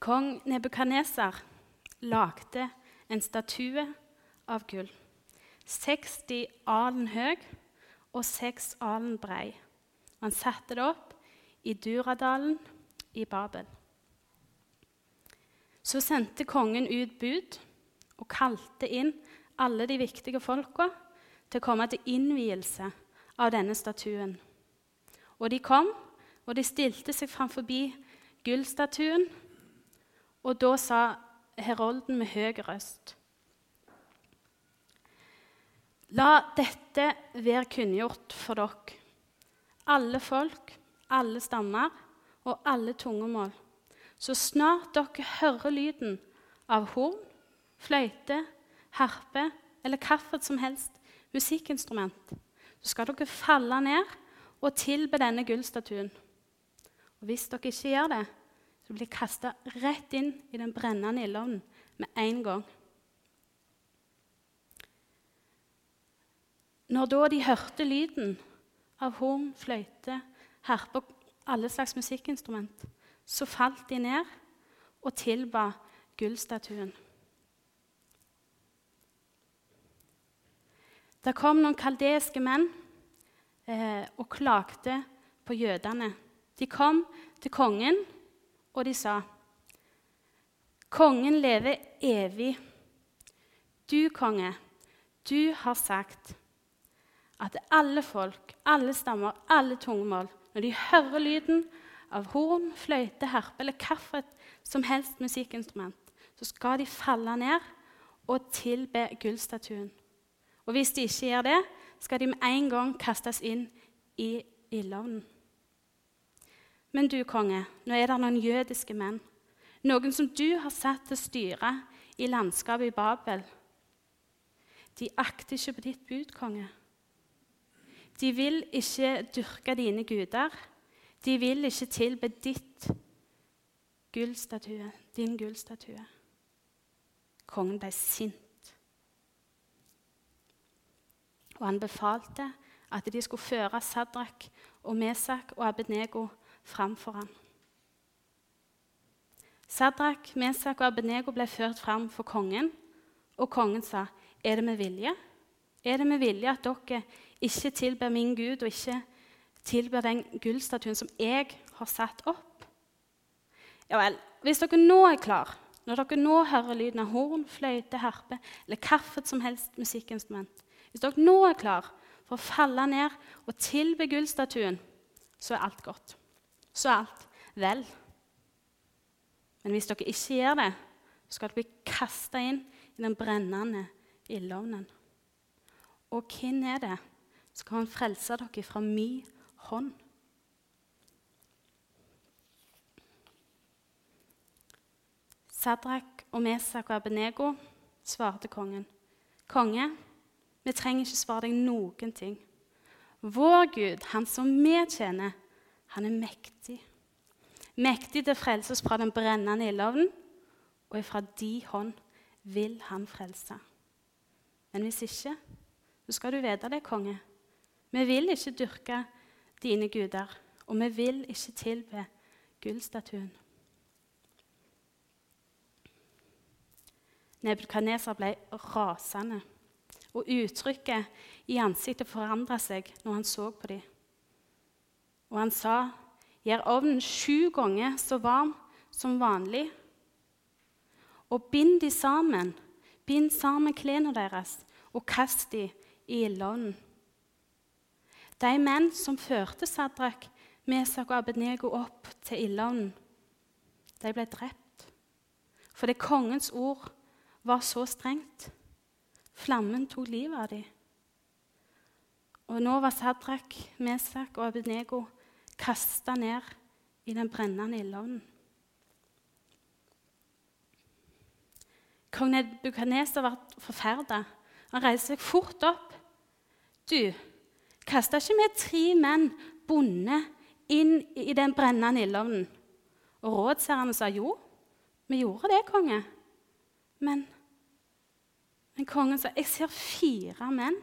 Kong Nebukaneser lagde en statue av gull. 60 alen høy og 6 alen brei. Han satte det opp i Duradalen i Babel. Så sendte kongen ut bud og kalte inn alle de viktige folka til å komme til innvielse av denne statuen. Og de kom, og de stilte seg framfor gullstatuen og da sa herolden med høy røst La dette være kunngjort for dere, alle folk, alle stammer og alle tungemål. Så snart dere hører lyden av horn, fløyte, harpe eller hvilket som helst musikkinstrument, så skal dere falle ned og tilbe denne gullstatuen. Og hvis dere ikke gjør det, som blir kasta rett inn i den brennende ildovnen med en gang. Når da de hørte lyden av horn, fløyte, harpe og alle slags musikkinstrument, så falt de ned og tilba gullstatuen. Det kom noen kaldeiske menn eh, og klagde på jødene. De kom til kongen og de sa, 'Kongen lever evig.' Du, konge, du har sagt at alle folk, alle stammer, alle tungemål, når de hører lyden av horn, fløyte, harpe eller hvilket som helst musikkinstrument, så skal de falle ned og tilbe gullstatuen. Og hvis de ikke gjør det, skal de med en gang kastes inn i ildovnen. Men du, konge, nå er det noen jødiske menn, noen som du har satt til styre i landskapet i Babel. De akter ikke på ditt bud, konge. De vil ikke dyrke dine guder. De vil ikke tilbe ditt gullstatue, din gullstatue. Kongen ble sint. Og han befalte at de skulle føre Sadrak og Mesak og Abednego framfor ham. Sadrak, Mesak og Abenego ble ført fram for kongen, og kongen sa, 'Er det med vilje?' Er det med vilje at dere ikke tilber min Gud og ikke tilber den gullstatuen som jeg har satt opp? Ja vel, hvis dere nå er klar, når dere nå hører lyden av horn, fløyte, harpe eller hvilket som helst musikkinstrument Hvis dere nå er klar for å falle ned og tilbe gullstatuen, så er alt godt så er alt vel. Men hvis dere ikke gjør det, skal dere bli kasta inn i den brennende ildovnen. Og hvem er det som kan frelse dere fra min hånd? Sadrak og Mesak og Abenego svarte kongen. Konge, vi trenger ikke svare deg noen ting. Vår Gud, han som vi tjener, han er mektig. Mektig til å frelse oss fra den brennende ildovnen, og fra de hånd vil han frelse. Men hvis ikke, så skal du vite det, konge. Vi vil ikke dyrke dine guder, og vi vil ikke tilbe gullstatuen. Nebukadneser ble rasende, og uttrykket i ansiktet forandra seg når han så på dem. Og han sa, 'Gjør ovnen sju ganger så varm som vanlig.' Og bind de sammen. Bind sammen klærne deres og kast de i ildovnen. De menn som førte Sadrak, Mesak og Abednego opp til ildovnen, de ble drept. For det kongens ord var så strengt. Flammen tok livet av dem. Og nå var Sadrak, Mesak og Abednego kasta ned i den brennende ildovnen. Kong Nebukadneser ble forferda. Han reiste seg fort opp. Du, kasta ikke vi tre menn bonde inn i den brennende ildovnen? Og rådsherrene sa jo, vi gjorde det, konge. Men, men kongen sa jeg ser fire menn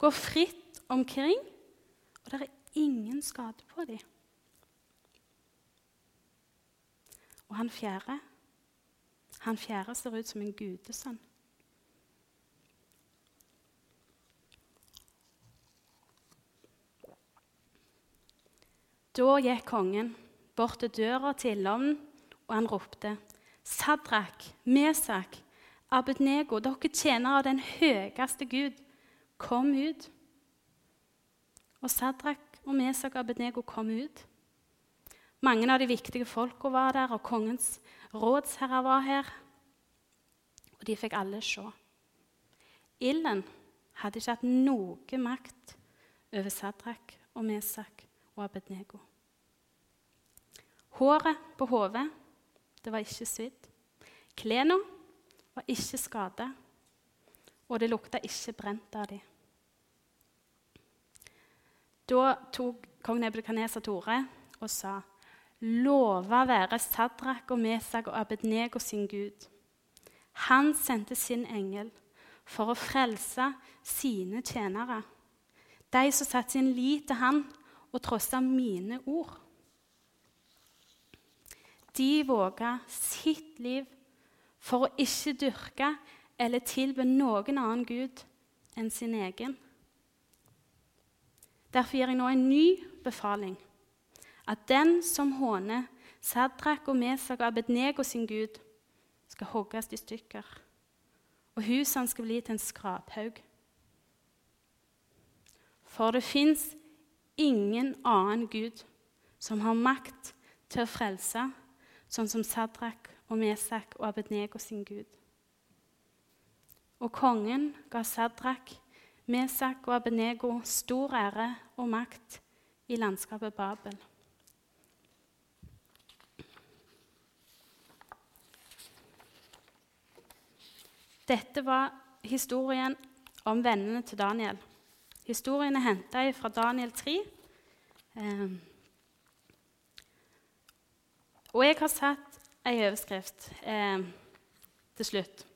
gå fritt omkring, og det er ingen skade på dem. Og han fjerde Han fjerde ser ut som en gudesønn. Da gikk kongen bort til døra til ildovnen, og han ropte, Sadrak, Mesak, Abednego, dere tjenere av den høyeste Gud, kom ut. Og Sadrak og Mesak og Abednego kom ut. Mange av de viktige folka var der, og kongens rådsherrer var her. Og de fikk alle se. Ilden hadde ikke hatt noe makt over Sadrak og Mesak og Abednego. Håret på hodet det var ikke svidd. Klærne var ikke skada, og det lukta ikke brent av dem. Da tok kong Nebukadnesa til orde og sa.: Lova være Sadrak og Mesak og Abednego sin Gud. Han sendte sin engel for å frelse sine tjenere, de som satte sin lit til han og trossa mine ord. De våga sitt liv for å ikke dyrke eller tilbe noen annen gud enn sin egen. Derfor gir jeg nå en ny befaling. At den som håner Sadrak og Mesak og Abednego sin gud, skal hogges i stykker. Og husene skal bli til en skraphaug. For det fins ingen annen Gud som har makt til å frelse, sånn som Sadrak og Mesak og Abednego sin Gud. Og kongen ga Sadrak, Mesak og Abednego stor ære og makt i landskapet Babel. Dette var historien om vennene til Daniel. Historien er henta fra Daniel 3. Eh, og jeg har satt ei overskrift eh, til slutt.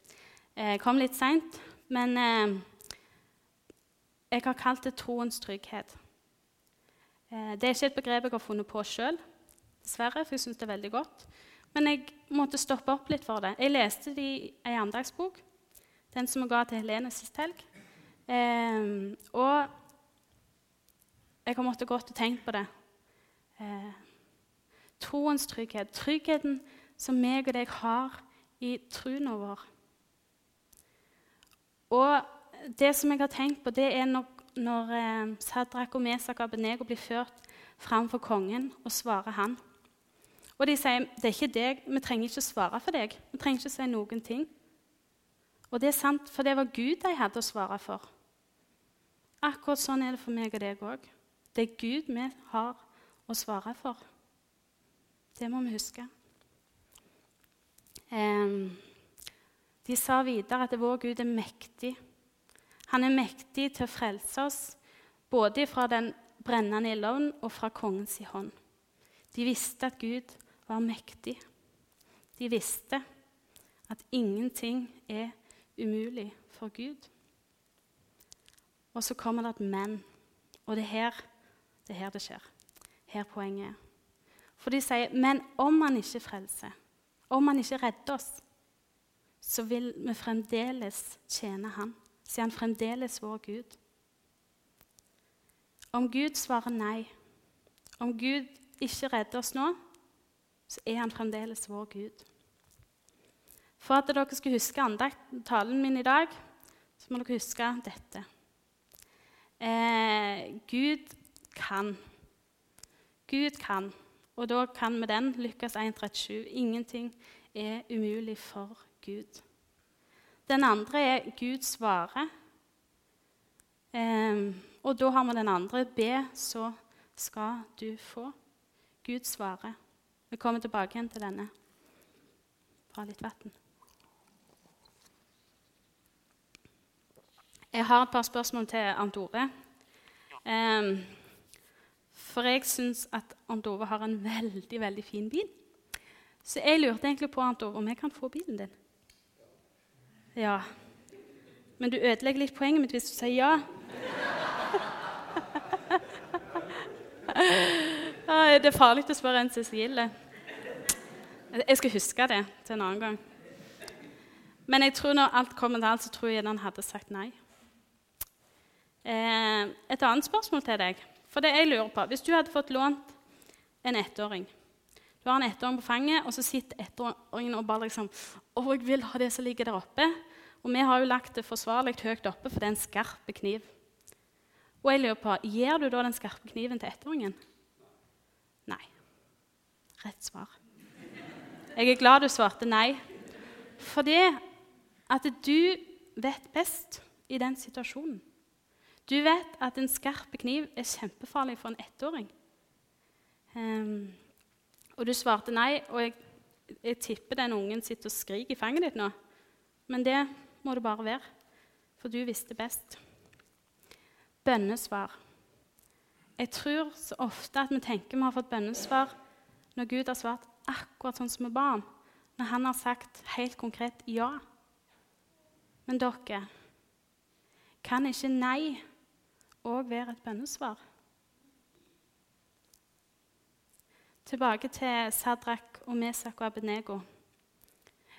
Jeg kom litt seint, men eh, jeg har kalt det troens trygghet. Eh, det er ikke et begrep jeg har funnet på sjøl, dessverre, for jeg syns det er veldig godt. Men jeg måtte stoppe opp litt for det. Jeg leste det i ei andagsbok, den som jeg ga til Helene sist helg. Eh, og jeg har måttet gått og tenkt på det. Eh, troens trygghet. Tryggheten som meg og deg har i troen vår. Og det som jeg har tenkt på, det er når, når eh, Sadrak og Mesak og Abenego blir ført fram for kongen, og svarer han. Og de sier det er ikke deg, vi trenger ikke svare for deg. Vi trenger ikke si noen ting. Og det er sant, for det var Gud de hadde å svare for. Akkurat sånn er det for meg og deg òg. Det er Gud vi har å svare for. Det må vi huske. de sa videre at vår Gud er mektig. Han er mektig til å frelse oss, både fra den brennende ildovnen og fra kongens hånd. De visste at Gud var mektig. De visste at ingenting er umulig for Gud. Og så kommer det et 'men'. Og det er her det, er her det skjer. Her poenget er. For de sier, 'Men om han ikke frelser, om han ikke redder oss, så vil vi fremdeles tjene han, så er han fremdeles vår Gud.' Om Gud svarer nei, om Gud ikke redder oss nå, så er han fremdeles vår Gud. For at dere skal huske talen min i dag, så må dere huske dette. Eh, Gud kan. Gud kan. Og da kan vi den. Lykkes 1.37. Ingenting er umulig for Gud. Den andre er Gud svarer. Eh, og da har vi den andre. Be, så skal du få. Gud svarer. Vi kommer tilbake igjen til denne. Fra litt vann. Jeg har et par spørsmål til Arnt Ove. Um, for jeg syns at Arnt Ove har en veldig veldig fin bil. Så jeg lurte egentlig på Arnt Ove, om jeg kan få bilen din. Ja. Men du ødelegger litt poenget mitt hvis du sier ja. det er farlig å spørre en Cecilie. Jeg skal huske det til en annen gang. Men jeg tror når alt kommer til alt, så tror jeg han hadde sagt nei. Eh, et annet spørsmål til deg. For det jeg lurer på, Hvis du hadde fått lånt en ettåring Du har en ettåring på fanget, og så sitter ettåringen og bare liksom Å, jeg vil ha det som ligger der oppe. Og vi har jo lagt det forsvarlig høyt oppe, for det er en skarp kniv. Og jeg lurer på, Gir du da den skarpe kniven til ettåringen? Nei. Rett svar. Jeg er glad du svarte nei. Fordi at du vet best i den situasjonen. Du vet at en skarp kniv er kjempefarlig for en ettåring. Um, og du svarte nei, og jeg, jeg, tipper den ungen sitter og skriker i fanget ditt nå. Men det må det bare være, for du visste best. Bønnesvar. Jeg tror så ofte at vi tenker vi har fått bønnesvar når Gud har svart akkurat sånn som vi ba om, når han har sagt helt konkret ja. Men dere, kan ikke nei òg være et bønnesvar? Tilbake til Sadrak og Mesak og Abenego.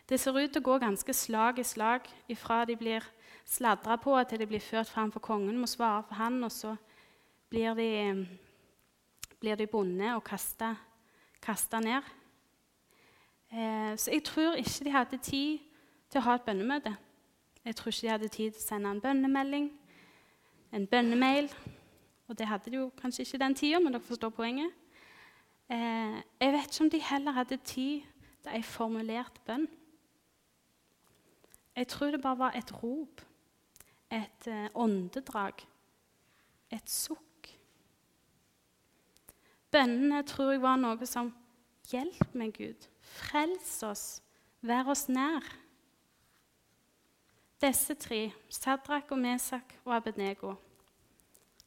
Det ser ut til å gå ganske slag i slag ifra de blir sladra på til de blir ført fram for kongen, må svare for han, og så blir de, blir de bonde og kasta ned. Eh, så jeg tror ikke de hadde tid til å ha et bønnemøte. Jeg tror ikke de hadde tid til å sende en bønnemelding, en bønnemail. Og det hadde de jo kanskje ikke den tida, men dere forstår poenget. Eh, jeg vet ikke om de heller hadde tid til ei formulert bønn. Jeg tror det bare var et rop, et eh, åndedrag, et sukk. Bønnene tror jeg var noe som Hjelp meg, Gud. Frels oss. Vær oss nær. Disse tre, Sadrak og Mesak og Abednego,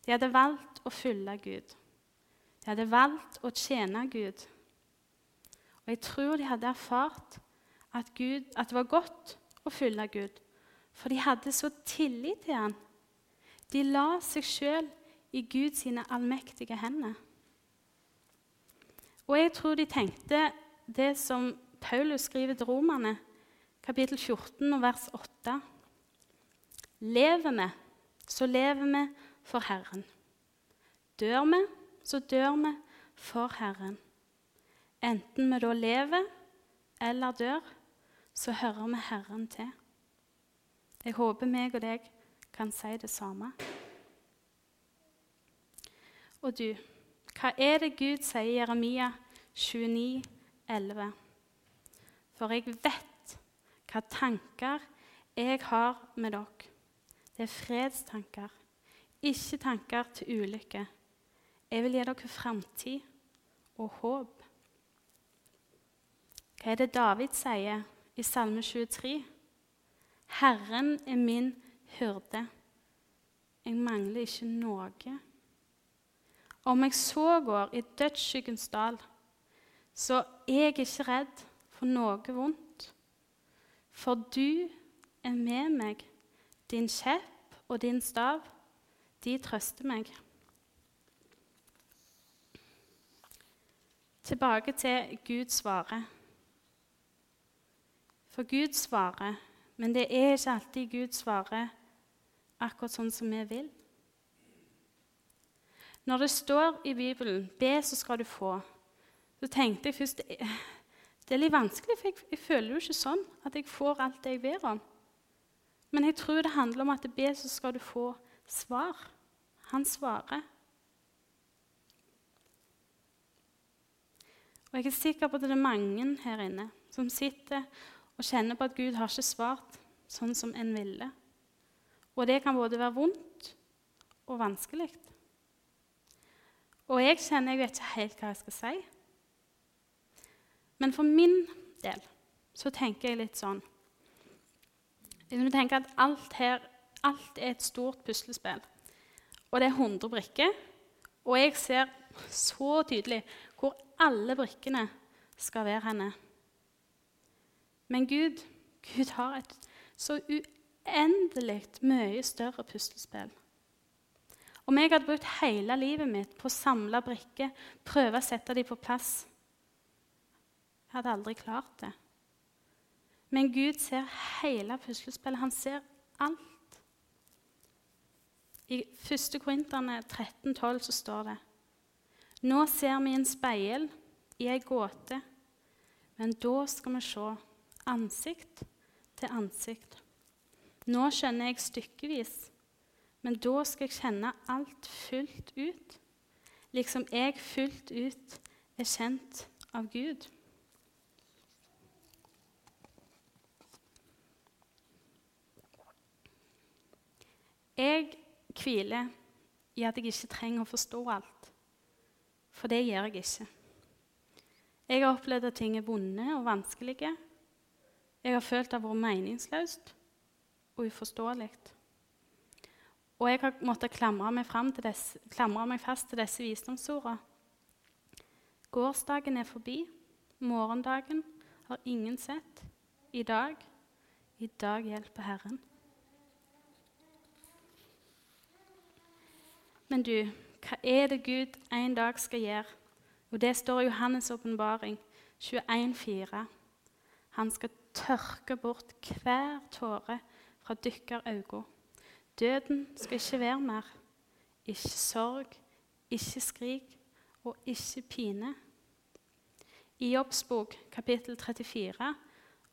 de hadde valgt å følge Gud. De hadde valgt å tjene Gud. Og jeg tror de hadde erfart at, Gud, at det var godt å følge Gud, for de hadde så tillit til han. De la seg sjøl i Guds allmektige hender. Og jeg tror de tenkte det som Paulus skriver til romerne, kapittel 14 vers 8. Lever vi, så lever vi for Herren. Dør vi, så dør vi for Herren. Enten vi da lever eller dør, så hører vi Herren til. Jeg håper meg og deg kan si det samme. Og du, hva er det Gud sier i Jeremia 29, 11? For jeg vet hva tanker jeg har med dere. Det er fredstanker, ikke tanker til ulykke. Jeg vil gi dere framtid og håp. Hva er det David sier i Salme 23? Herren er min hyrde. Jeg mangler ikke noe. Om jeg så går i dødsskyggens dal, så er jeg ikke redd for noe vondt. For du er med meg, din kjepp og din stav, de trøster meg. Tilbake til Gud svarer. For Gud svarer, men det er ikke alltid Gud svarer akkurat sånn som vi vil. Når det står i Bibelen 'be, så skal du få', så tenkte jeg først det er litt vanskelig, for jeg, jeg føler jo ikke sånn at jeg får alt det jeg ber om. Men jeg tror det handler om at ber, så skal du få svar. Han svarer. Og jeg er sikker på at det er mange her inne som sitter og kjenner på at Gud har ikke svart sånn som en ville. Og det kan både være vondt og vanskelig. Og jeg kjenner jeg vet ikke helt hva jeg skal si. Men for min del så tenker jeg litt sånn Hvis Vi tenker at alt her alt er et stort puslespill. Og det er 100 brikker. Og jeg ser så tydelig hvor alle brikkene skal være henne. Men Gud, Gud har et så uendelig mye større puslespill. Om jeg hadde brukt hele livet mitt på å samle brikker, prøve å sette dem på plass Jeg hadde aldri klart det. Men Gud ser hele puslespillet. Han ser alt. I 1. Korinterne 13,12 så står det Nå ser vi en speil i ei gåte, men da skal vi se ansikt til ansikt. Nå skjønner jeg stykkevis, men da skal jeg kjenne alt fullt ut, liksom jeg fullt ut er kjent av Gud. Jeg hviler i at jeg ikke trenger å forstå alt, for det gjør jeg ikke. Jeg har opplevd at ting er vonde og vanskelige. Jeg har følt det har vært meningsløst og uforståelig. Og jeg har måttet klamre meg, desse, klamre meg fast til disse visdomsordene. Gårsdagen er forbi. Morgendagen har ingen sett. I dag, i dag hjelper Herren. Men du, hva er det Gud en dag skal gjøre? Og Det står i Johannes' åpenbaring 21,4. Han skal tørke bort hver tåre fra dykker øyne. Døden skal ikke være mer. Ikke sorg, ikke skrik og ikke pine. I Jobbs bok, kapittel 34,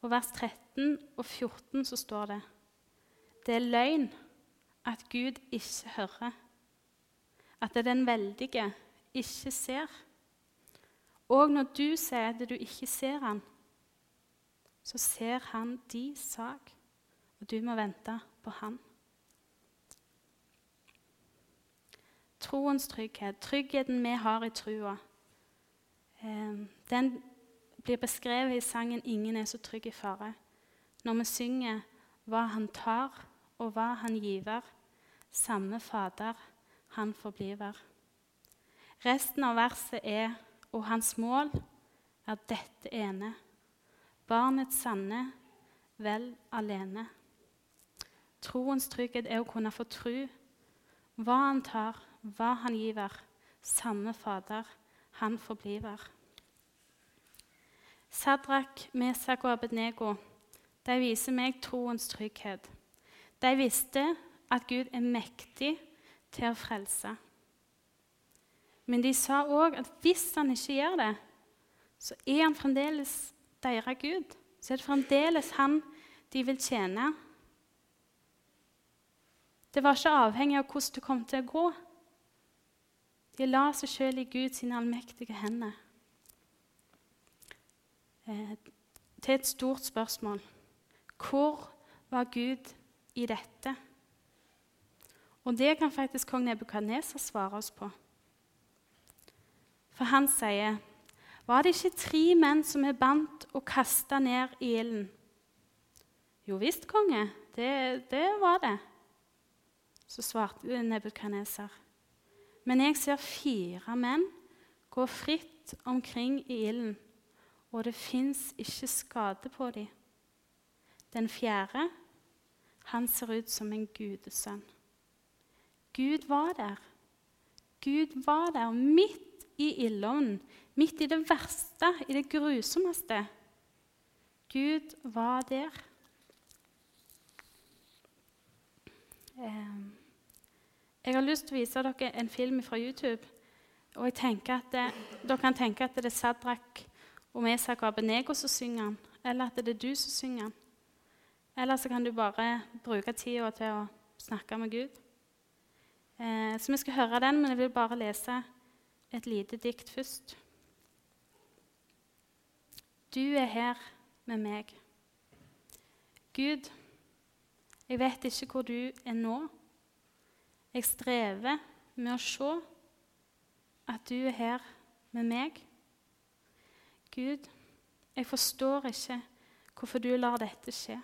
og vers 13 og 14, så står det Det er løgn at Gud ikke hører, at det den veldige ikke ser. Og når du sier at du ikke ser han, så ser han din sak, og du må vente på han. Troens trygghet, tryggheten vi har i trua, eh, den blir beskrevet i sangen 'Ingen er så trygg i fare'. Når vi synger hva han tar, og hva han giver, samme Fader, han forbliver. Resten av verset er og hans mål er dette ene. Barnets sanne, vel alene. Troens trygghet er å kunne få tru. Hva han tar, hva han giver, samme Fader, han forbliver. Sadrak, Mesak og Abednego de viser meg troens trygghet. De visste at Gud er mektig til å frelse. Men de sa òg at hvis han ikke gjør det, så er han fremdeles deres Gud. Så er det fremdeles han de vil tjene. Det var ikke avhengig av hvordan det kom til å gå. De la seg sjøl i Guds allmektige hender. Eh, til et stort spørsmål hvor var Gud i dette? Og det kan faktisk kong Nebukadneser svare oss på. For han sier, 'Var det ikke tre menn som er bandt og kasta ned i ilden?' 'Jo visst, konge, det, det var det.' Så svarte Nebukadneser. 'Men jeg ser fire menn gå fritt omkring i ilden, og det fins ikke skade på dem.' Den fjerde, han ser ut som en gudesønn. Gud var der. Gud var der midt i ildovnen, midt i det verste, i det grusomste. Gud var der. Ehm, jeg har lyst til å vise dere en film fra YouTube. Og jeg at det, Dere kan tenke at det er Sadrak og Mesak og Abenego som synger den, eller at det er du som synger den. Eller så kan du bare bruke tida til å snakke med Gud. Eh, så vi skal høre den, men jeg vil bare lese et lite dikt først. Du er her med meg. Gud, jeg vet ikke hvor du er nå. Jeg strever med å se at du er her med meg. Gud, jeg forstår ikke hvorfor du lar dette skje.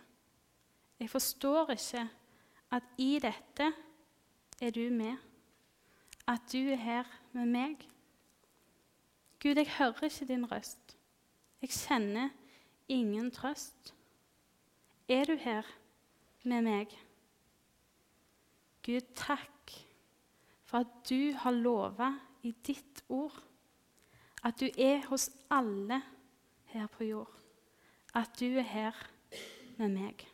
Jeg forstår ikke at i dette er du med. At du er her med meg. Gud, jeg hører ikke din røst. Jeg kjenner ingen trøst. Er du her med meg? Gud, takk for at du har lova i ditt ord at du er hos alle her på jord. At du er her med meg.